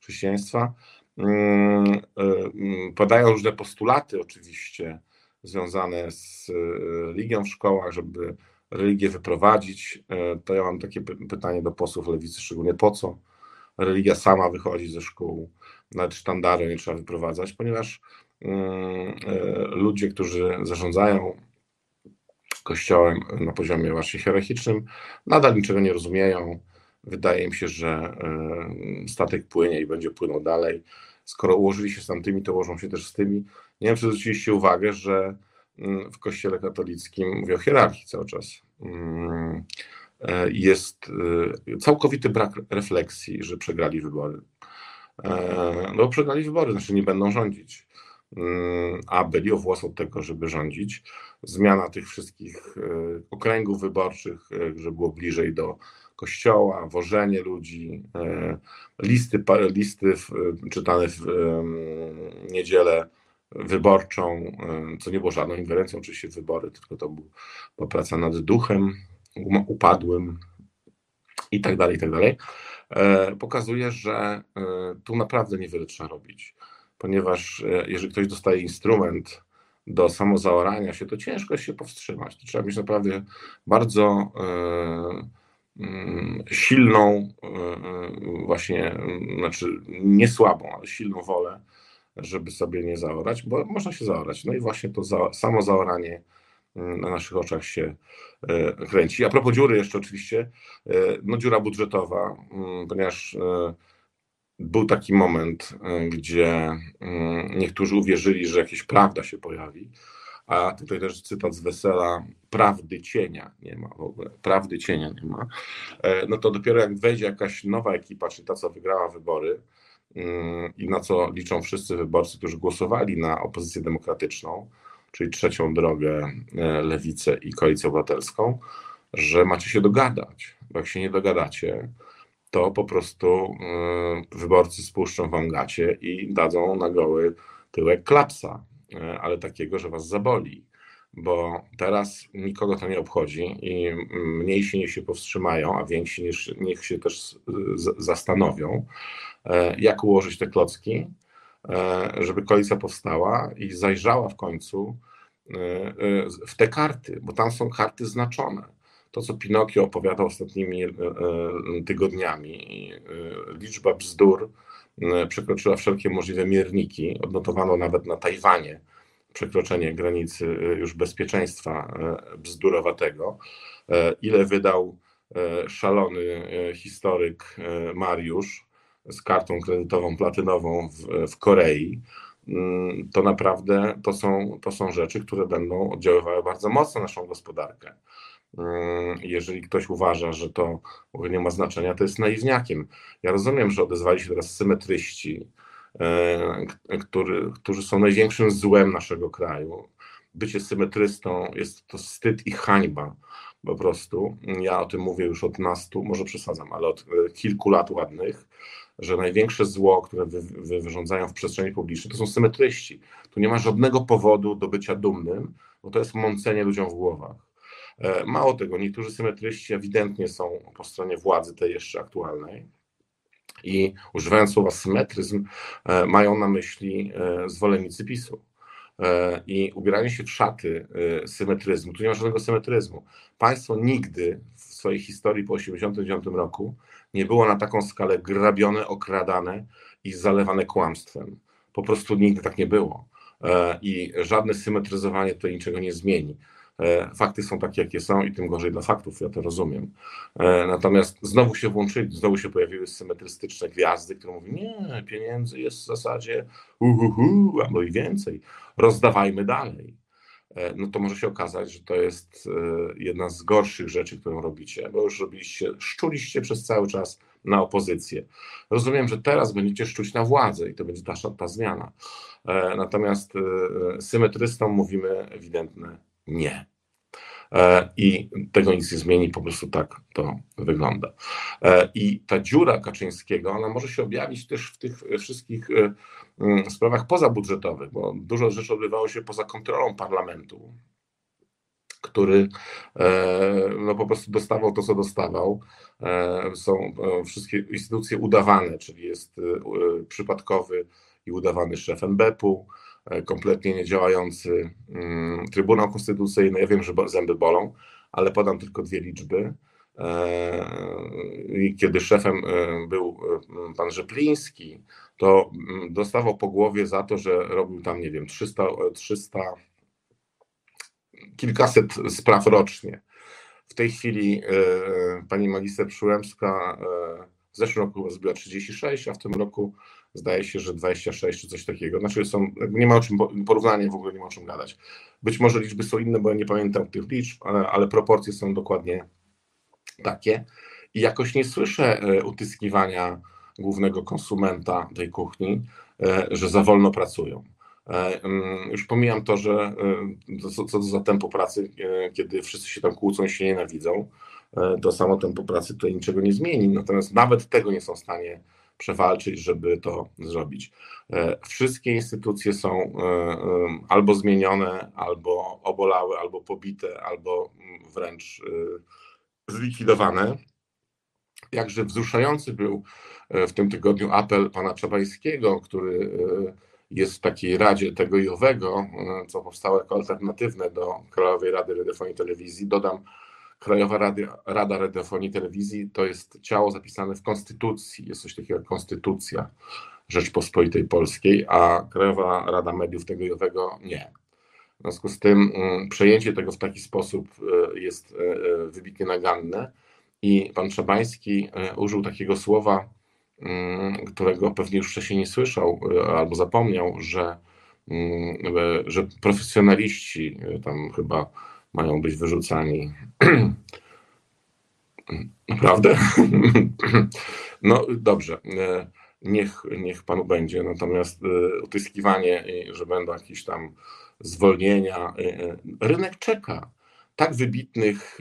chrześcijaństwa. Mm, mm, padają różne postulaty oczywiście związane z religią w szkołach, żeby religię wyprowadzić. To ja mam takie pytanie do posłów lewicy, szczególnie po co religia sama wychodzi ze szkół nawet sztandaru nie trzeba wyprowadzać, ponieważ mm, e, ludzie, którzy zarządzają kościołem na poziomie właśnie hierarchicznym, nadal niczego nie rozumieją. Wydaje im się, że e, statek płynie i będzie płynął dalej. Skoro ułożyli się z tamtymi, to ułożą się też z tymi. Nie wiem, czy zwróciliście uwagę, że mm, w kościele katolickim, mówię o hierarchii cały czas, mm, e, jest całkowity brak refleksji, że przegrali wybory. E, no przegrali wybory, znaczy nie będą rządzić. Mm, a byli o włos od tego, żeby rządzić. Zmiana tych wszystkich e, okręgów wyborczych, e, żeby było bliżej do kościoła, wożenie ludzi, listy, listy czytane w niedzielę wyborczą, co nie było żadną ingerencją oczywiście w wybory, tylko to była praca nad duchem upadłym i tak dalej, i tak dalej. E, pokazuje, że e, tu naprawdę niewiele trzeba robić, ponieważ e, jeżeli ktoś dostaje instrument do samozaorania się, to ciężko się powstrzymać. To trzeba mieć naprawdę bardzo mm, silną, właśnie, znaczy nie słabą, ale silną wolę, żeby sobie nie zaorać, bo można się zaorać. No i właśnie to za, samo zaoranie na naszych oczach się e, kręci. A propos dziury jeszcze oczywiście, e, no dziura budżetowa, ponieważ e, był taki moment, gdzie niektórzy uwierzyli, że jakieś prawda się pojawi, a tutaj też cytat z wesela, prawdy cienia nie ma w ogóle, prawdy cienia nie ma, no to dopiero jak wejdzie jakaś nowa ekipa, czy ta, co wygrała wybory i na co liczą wszyscy wyborcy, którzy głosowali na opozycję demokratyczną, czyli trzecią drogę, e, lewicę i koalicję obywatelską, że macie się dogadać. Bo jak się nie dogadacie, to po prostu e, wyborcy spuszczą wam gacie i dadzą na goły tyłek klapsa, e, ale takiego, że was zaboli. Bo teraz nikogo to nie obchodzi i mniejsi niech się powstrzymają, a więksi niech, niech się też zastanowią, jak ułożyć te klocki, żeby koalicja powstała i zajrzała w końcu e, e, w te karty, bo tam są karty znaczone. To, co Pinokio opowiadał ostatnimi tygodniami, liczba bzdur przekroczyła wszelkie możliwe mierniki. Odnotowano nawet na Tajwanie przekroczenie granicy już bezpieczeństwa bzdurowatego. Ile wydał szalony historyk Mariusz, z kartą kredytową platynową w, w Korei, mm, to naprawdę to są, to są rzeczy, które będą oddziaływały bardzo mocno na naszą gospodarkę. Mm, jeżeli ktoś uważa, że to nie ma znaczenia, to jest naiwniakiem. Ja rozumiem, że odezwali się teraz symetryści, e, który, którzy są największym złem naszego kraju, bycie symetrystą jest to wstyd i hańba po prostu. Ja o tym mówię już od nastu, może przesadzam, ale od kilku lat ładnych, że największe zło, które wy, wy wyrządzają w przestrzeni publicznej, to są symetryści. Tu nie ma żadnego powodu do bycia dumnym, bo to jest mącenie ludziom w głowach. E, mało tego, niektórzy symetryści ewidentnie są po stronie władzy tej jeszcze aktualnej i używając słowa symetryzm, e, mają na myśli zwolennicy PiSu. E, i ubieranie się w szaty e, symetryzmu, tu nie ma żadnego symetryzmu. Państwo nigdy w swojej historii po 1989 roku nie było na taką skalę grabione, okradane i zalewane kłamstwem. Po prostu nigdy tak nie było. E, I żadne symetryzowanie to niczego nie zmieni. E, fakty są takie, jakie są i tym gorzej dla faktów, ja to rozumiem. E, natomiast znowu się włączyli, znowu się pojawiły symetrystyczne gwiazdy, które mówią, nie, pieniędzy jest w zasadzie uhuhu, albo i więcej, rozdawajmy dalej. E, no to może się okazać, że to jest jedna z gorszych rzeczy, którą robicie, bo już robiliście, szczuliście przez cały czas na opozycję. Rozumiem, że teraz będziecie szczuć na władzę i to będzie ta, ta zmiana. Natomiast symetrystom mówimy ewidentne nie. E, I tego nic nie zmieni, po prostu tak to wygląda. E, I ta dziura Kaczyńskiego, ona może się objawić też w tych wszystkich e, sprawach pozabudżetowych, bo dużo rzeczy odbywało się poza kontrolą parlamentu, który no, po prostu dostawał to, co dostawał. Są wszystkie instytucje udawane, czyli jest przypadkowy i udawany szef NBP-u, E, kompletnie niedziałający mm, Trybunał Konstytucyjny. Ja wiem, że zęby bolą, ale podam tylko dwie liczby. E, kiedy szefem e, był pan Rzepliński, to mm, dostawał po głowie za to, że robił tam, nie wiem, 300, 300 kilkaset spraw rocznie. W tej chwili pani magister Przyłębska w zeszłym roku zrobiła 36, a w tym roku zdaje się, że 26 czy coś takiego. Znaczy są, nie ma o czym, porównanie w ogóle nie ma o czym gadać. Być może liczby są inne, bo ja nie pamiętam tych liczb, ale, ale proporcje są dokładnie takie. I jakoś nie słyszę e, utyskiwania głównego konsumenta tej kuchni, e, że za wolno pracują. E, mm, już pomijam to, że co, to za tempo pracy, kiedy wszyscy się tam kłócą i się nienawidzą, to samo tempo pracy tutaj niczego nie zmieni. Natomiast nawet tego nie są w stanie przewalczyć, żeby to zrobić. Wszystkie instytucje są albo zmienione, albo obolałe, albo pobite, albo mm, wręcz zlikwidowane. Jakże wzruszający był w tym tygodniu apel pana Czabańskiego, który jest w takiej Radzie tego i owego, co powstało jako alternatywne do Krajowej Rady Radiofonii i Telewizji. Dodam, Krajowa Rada, Radiofonii i Telewizji to jest ciało zapisane w Konstytucji, jest coś takiego jak Konstytucja Rzeczpospolitej Polskiej, a Krajowa Rada Mediów Tegojowego nie. W związku z tym mm, przejęcie tego w taki sposób y, jest y, y, wybitnie naganne i pan Trzabański użył takiego słowa, mm, którego pewnie już wcześniej nie słyszał albo zapomniał, że, mm, że profesjonaliści tam chyba mają być wyrzucani. [CLEARS THROAT] Naprawdę? [CLEARS THROAT] No dobrze, e, niech, niech panu będzie. Natomiast e, utyskiwanie, że będą jakieś tam zwolnienia, e, rynek czeka. Tak wybitnych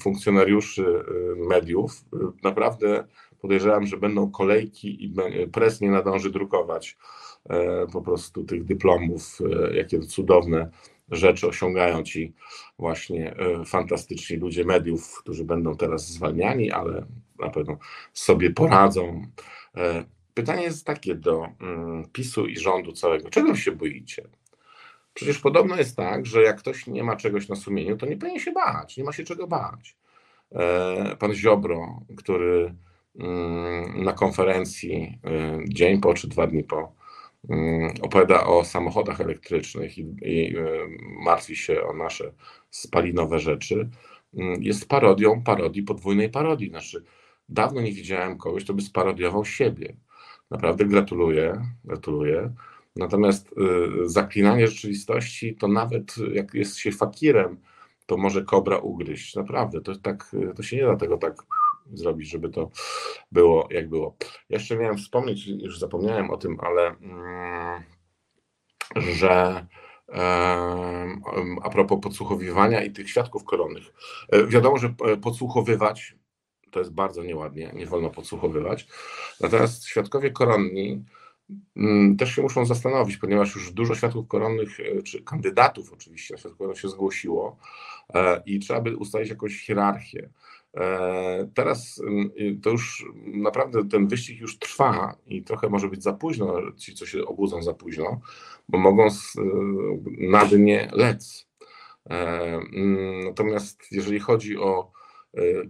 funkcjonariuszy mediów, naprawdę podejrzewam, że będą kolejki i pres nie nadąży drukować po prostu tych dyplomów, jakie cudowne rzeczy osiągają ci właśnie e, fantastyczni ludzie mediów, którzy będą teraz zwalniani, ale na pewno sobie poradzą. E, pytanie jest takie do mm, PiSu i rządu całego. Czego się boicie? Przecież podobno jest tak, że jak ktoś nie ma czegoś na sumieniu, to nie powinien się bać, nie ma się czego bać. E, pan Ziobro, który mm, na konferencji dzień po czy dwa dni po Mm, opowiada o samochodach elektrycznych i, i e, martwi się o nasze spalinowe rzeczy, mm, jest parodią parodii, podwójnej parodii. Znaczy, dawno nie widziałem kogoś, kto by sparodiował siebie. Naprawdę gratuluję, gratuluję. Natomiast y, zaklinanie rzeczywistości, to nawet jak jest się fakirem, to może kobra ugryźć. Naprawdę, to, tak, to się nie da tego tak zrobić, żeby to było jak było. Jeszcze miałem wspomnieć, już zapomniałem o tym, ale mm, że a propos podsłuchowywania i tych świadków koronnych. Wiadomo, że podsłuchowywać to jest bardzo nieładnie, nie wolno podsłuchowywać. Natomiast świadkowie koronni też się muszą zastanowić, ponieważ już dużo świadków koronnych, czy kandydatów oczywiście na świadków koronnych się zgłosiło i trzeba by ustalić jakąś hierarchię. E, teraz mm, to już naprawdę ten wyścig już trwa i trochę może być za późno, ci co się obudzą za późno, bo mogą na dnie lec. E, mm, natomiast jeżeli chodzi o e,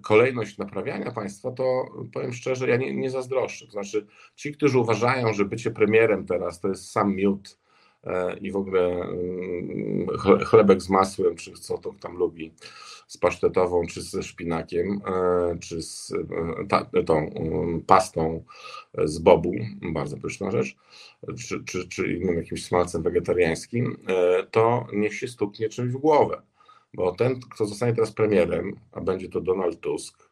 kolejność naprawiania państwa, to powiem szczerze, ja nie, nie zazdroszczę. To znaczy, ci, którzy uważają, że bycie premierem teraz to jest sam miód i w ogóle mm, chlebek z masłem, czy co to tam lubi, z pasztetową, czy ze szpinakiem, e, czy z e, ta, tą um, pastą z bobu, bardzo pyszna rzecz, czy, czy, czy innym jakimś smalcem wegetariańskim, e, to niech się stuknie czymś w głowę. Bo ten, kto zostanie teraz premierem, a będzie to Donald Tusk,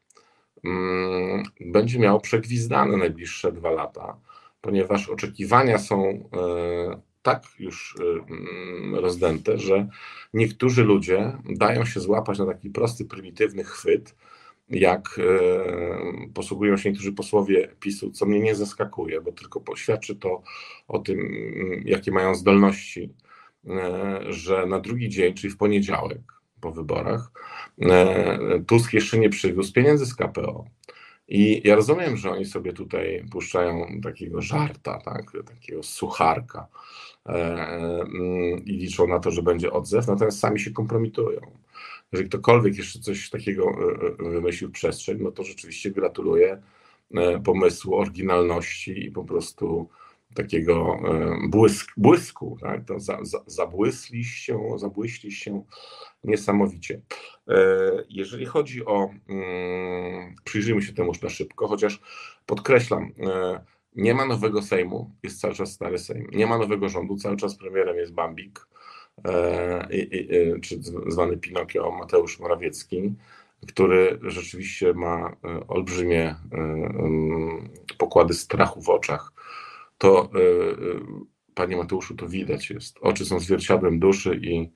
mm, będzie miał przegwizdane najbliższe dwa lata, ponieważ oczekiwania są tak już y, mm, rozdęte, że niektórzy ludzie dają się złapać na taki prosty, prymitywny chwyt, jak y, posługują się niektórzy posłowie PiSu, co mnie nie zaskakuje, bo tylko poświadczy to o tym, mm, jakie mają zdolności, że na drugi dzień, czyli w poniedziałek po wyborach, Tusk jeszcze nie przywiózł pieniędzy z KPO. I ja rozumiem, że oni sobie tutaj puszczają takiego żarta, tak, takiego sucharka e, mm, i liczą na to, że będzie odzew, natomiast sami się kompromitują. Jeżeli ktokolwiek jeszcze coś takiego e, e, wymyślił w przestrzeń, no to rzeczywiście gratuluję pomysłu, oryginalności i po prostu takiego błysk, błysku, tak? to za, za, zabłysliście, niesamowicie. E, jeżeli chodzi o, mm, przyjrzyjmy się temu już na szybko, chociaż podkreślam, e, nie ma nowego Sejmu, jest cały czas stary Sejm, nie ma nowego rządu, cały czas premierem jest Bambik, e, czy zwany Pinokio Mateusz Morawiecki, który rzeczywiście ma olbrzymie pokłady strachu w oczach. To, panie Mateuszu, to widać jest. Oczy są zwierciadłem duszy i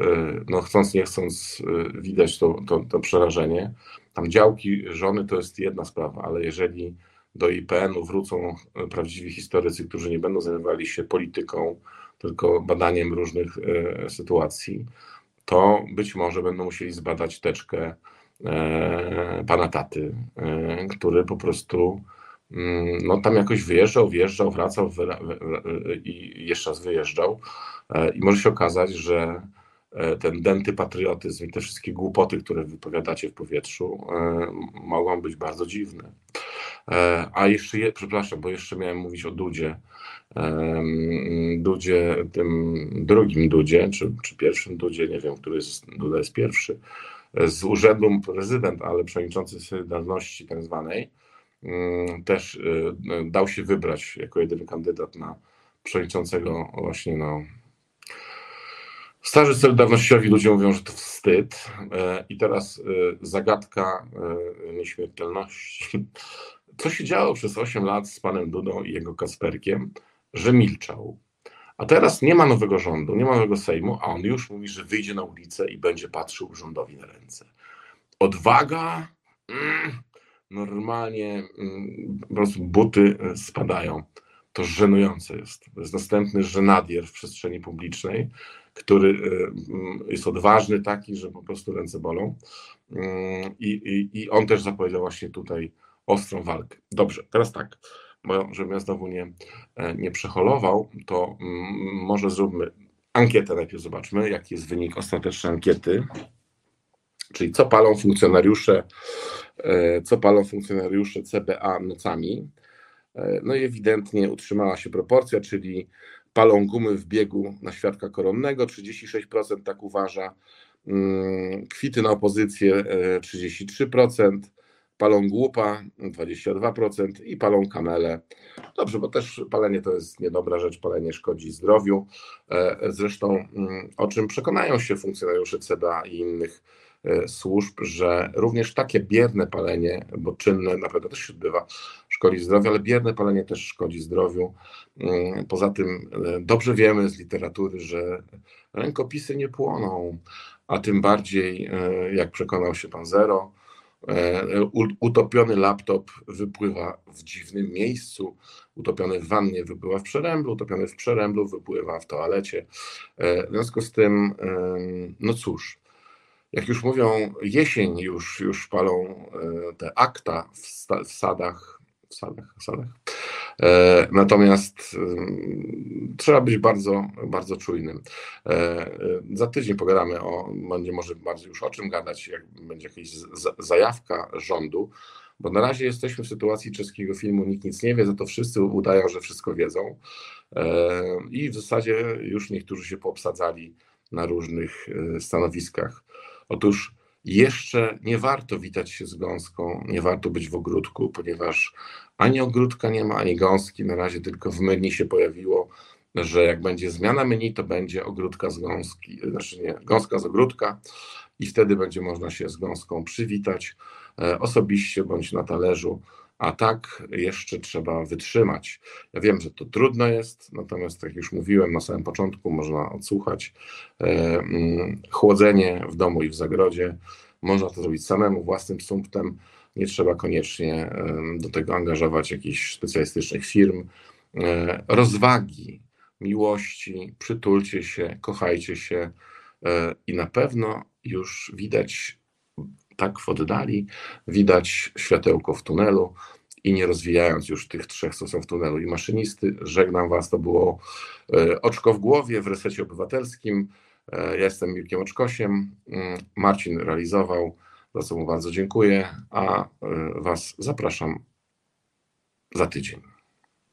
E, no chcąc nie chcąc e, widać to, to, to przerażenie. Tam działki żony to jest jedna sprawa, ale jeżeli do IPN-u wrócą e, prawdziwi historycy, którzy nie będą zajmowali się polityką, tylko badaniem różnych sytuacji, to być może będą musieli zbadać teczkę pana taty, który po prostu no, tam jakoś wyjeżdżał, wjeżdżał, wracał i jeszcze raz wyjeżdżał. I może się okazać, że E, ten denty patriotyzm i te wszystkie głupoty, które wypowiadacie w powietrzu, e, mogą być bardzo dziwne. E, a jeszcze, je, przepraszam, bo jeszcze miałem mówić o Dudzie. Dudzie, tym drugim Dudzie, czy, czy pierwszym Dudzie, nie wiem, który jest, Duda jest pierwszy, z urzędu prezydent, ale przewodniczący Solidarności tak zwanej, mm, też dał się wybrać jako jedyny kandydat na przewodniczącego właśnie no, Starzy Solidarnościowi ludzie mówią, że to wstyd. I teraz zagadka nieśmiertelności. Co się działo przez 8 lat z panem Dudą i jego Kasperkiem, że milczał. A teraz nie ma nowego rządu, nie ma nowego Sejmu, a on już mówi, że wyjdzie na ulicę i będzie patrzył rządowi na ręce. Odwaga, mm, normalnie mm, po prostu buty spadają. To żenujące jest. To jest następny żenadier w przestrzeni publicznej który mm, jest odważny taki, że po prostu ręce bolą. Mm, I, i, i on też zapowiedział właśnie tutaj ostrą walkę. Dobrze, teraz tak, bo żebym ja znowu nie, e, nie przeholował, to mm, może zróbmy ankietę najpierw, zobaczmy, jaki jest wynik ostatecznej ankiety. Czyli co palą funkcjonariusze, e, co palą funkcjonariusze CBA nocami. E, no i ewidentnie utrzymała się proporcja, czyli palą gumy w biegu na świadka koronnego, 36% tak uważa, mm, kwity na opozycję 33%, e, palą głupa 22% i palą kamele. Dobrze, bo też palenie to jest niedobra rzecz, palenie szkodzi zdrowiu. Zresztą mm, o czym przekonają się funkcjonariusze CBA i innych służb, że również takie bierne palenie, bo czynne naprawdę też się odbywa, szkodzi zdrowiu, ale bierne palenie też szkodzi zdrowiu. Mm, poza tym e, dobrze wiemy z literatury, że rękopisy nie płoną, a tym bardziej, e, jak przekonał się pan Zero, e, utopiony laptop wypływa w dziwnym miejscu, utopiony w wannie wypływa w przeręblu, utopiony w przeręblu wypływa w toalecie. W związku z tym, no cóż, jak już mówią, jesień już, już palą te akta w, w sadach, w sadach, w sadach. E, natomiast trzeba być bardzo, bardzo czujnym. E, e, za tydzień pogadamy o, będzie może bardziej już o czym gadać, jak będzie jakaś zajawka rządu, bo na razie jesteśmy w sytuacji czeskiego filmu Nikt nic nie wie, za to wszyscy udają, że wszystko wiedzą i w zasadzie już niektórzy się poobsadzali na różnych stanowiskach. Otóż jeszcze nie warto witać się z gąską, nie warto być w ogródku, ponieważ ani ogródka nie ma, ani gąski. Na razie tylko w menu się pojawiło, że jak będzie zmiana menu, to będzie ogródka z gąski, znaczy nie, gąska z ogródka i wtedy będzie można się z gąską przywitać e, osobiście bądź na talerzu, a tak jeszcze trzeba wytrzymać. Ja wiem, że to trudno jest, natomiast tak jak już mówiłem na samym początku, można odsłuchać e, mm, chłodzenie w domu i w zagrodzie. Można to zrobić samemu, własnym sumptem. Nie trzeba koniecznie do tego angażować jakichś specjalistycznych firm. E, rozwagi, miłości, przytulcie się, kochajcie się e, i na pewno już widać tak w oddali, widać światełko w tunelu i nie rozwijając już tych trzech, co są w tunelu i maszynisty, żegnam Was, to było e, Oczko w głowie w Resecie Obywatelskim. Ja jestem Mirkiem Oczkosiem, mm, Marcin realizował, za co mu bardzo dziękuję, a Was zapraszam za tydzień.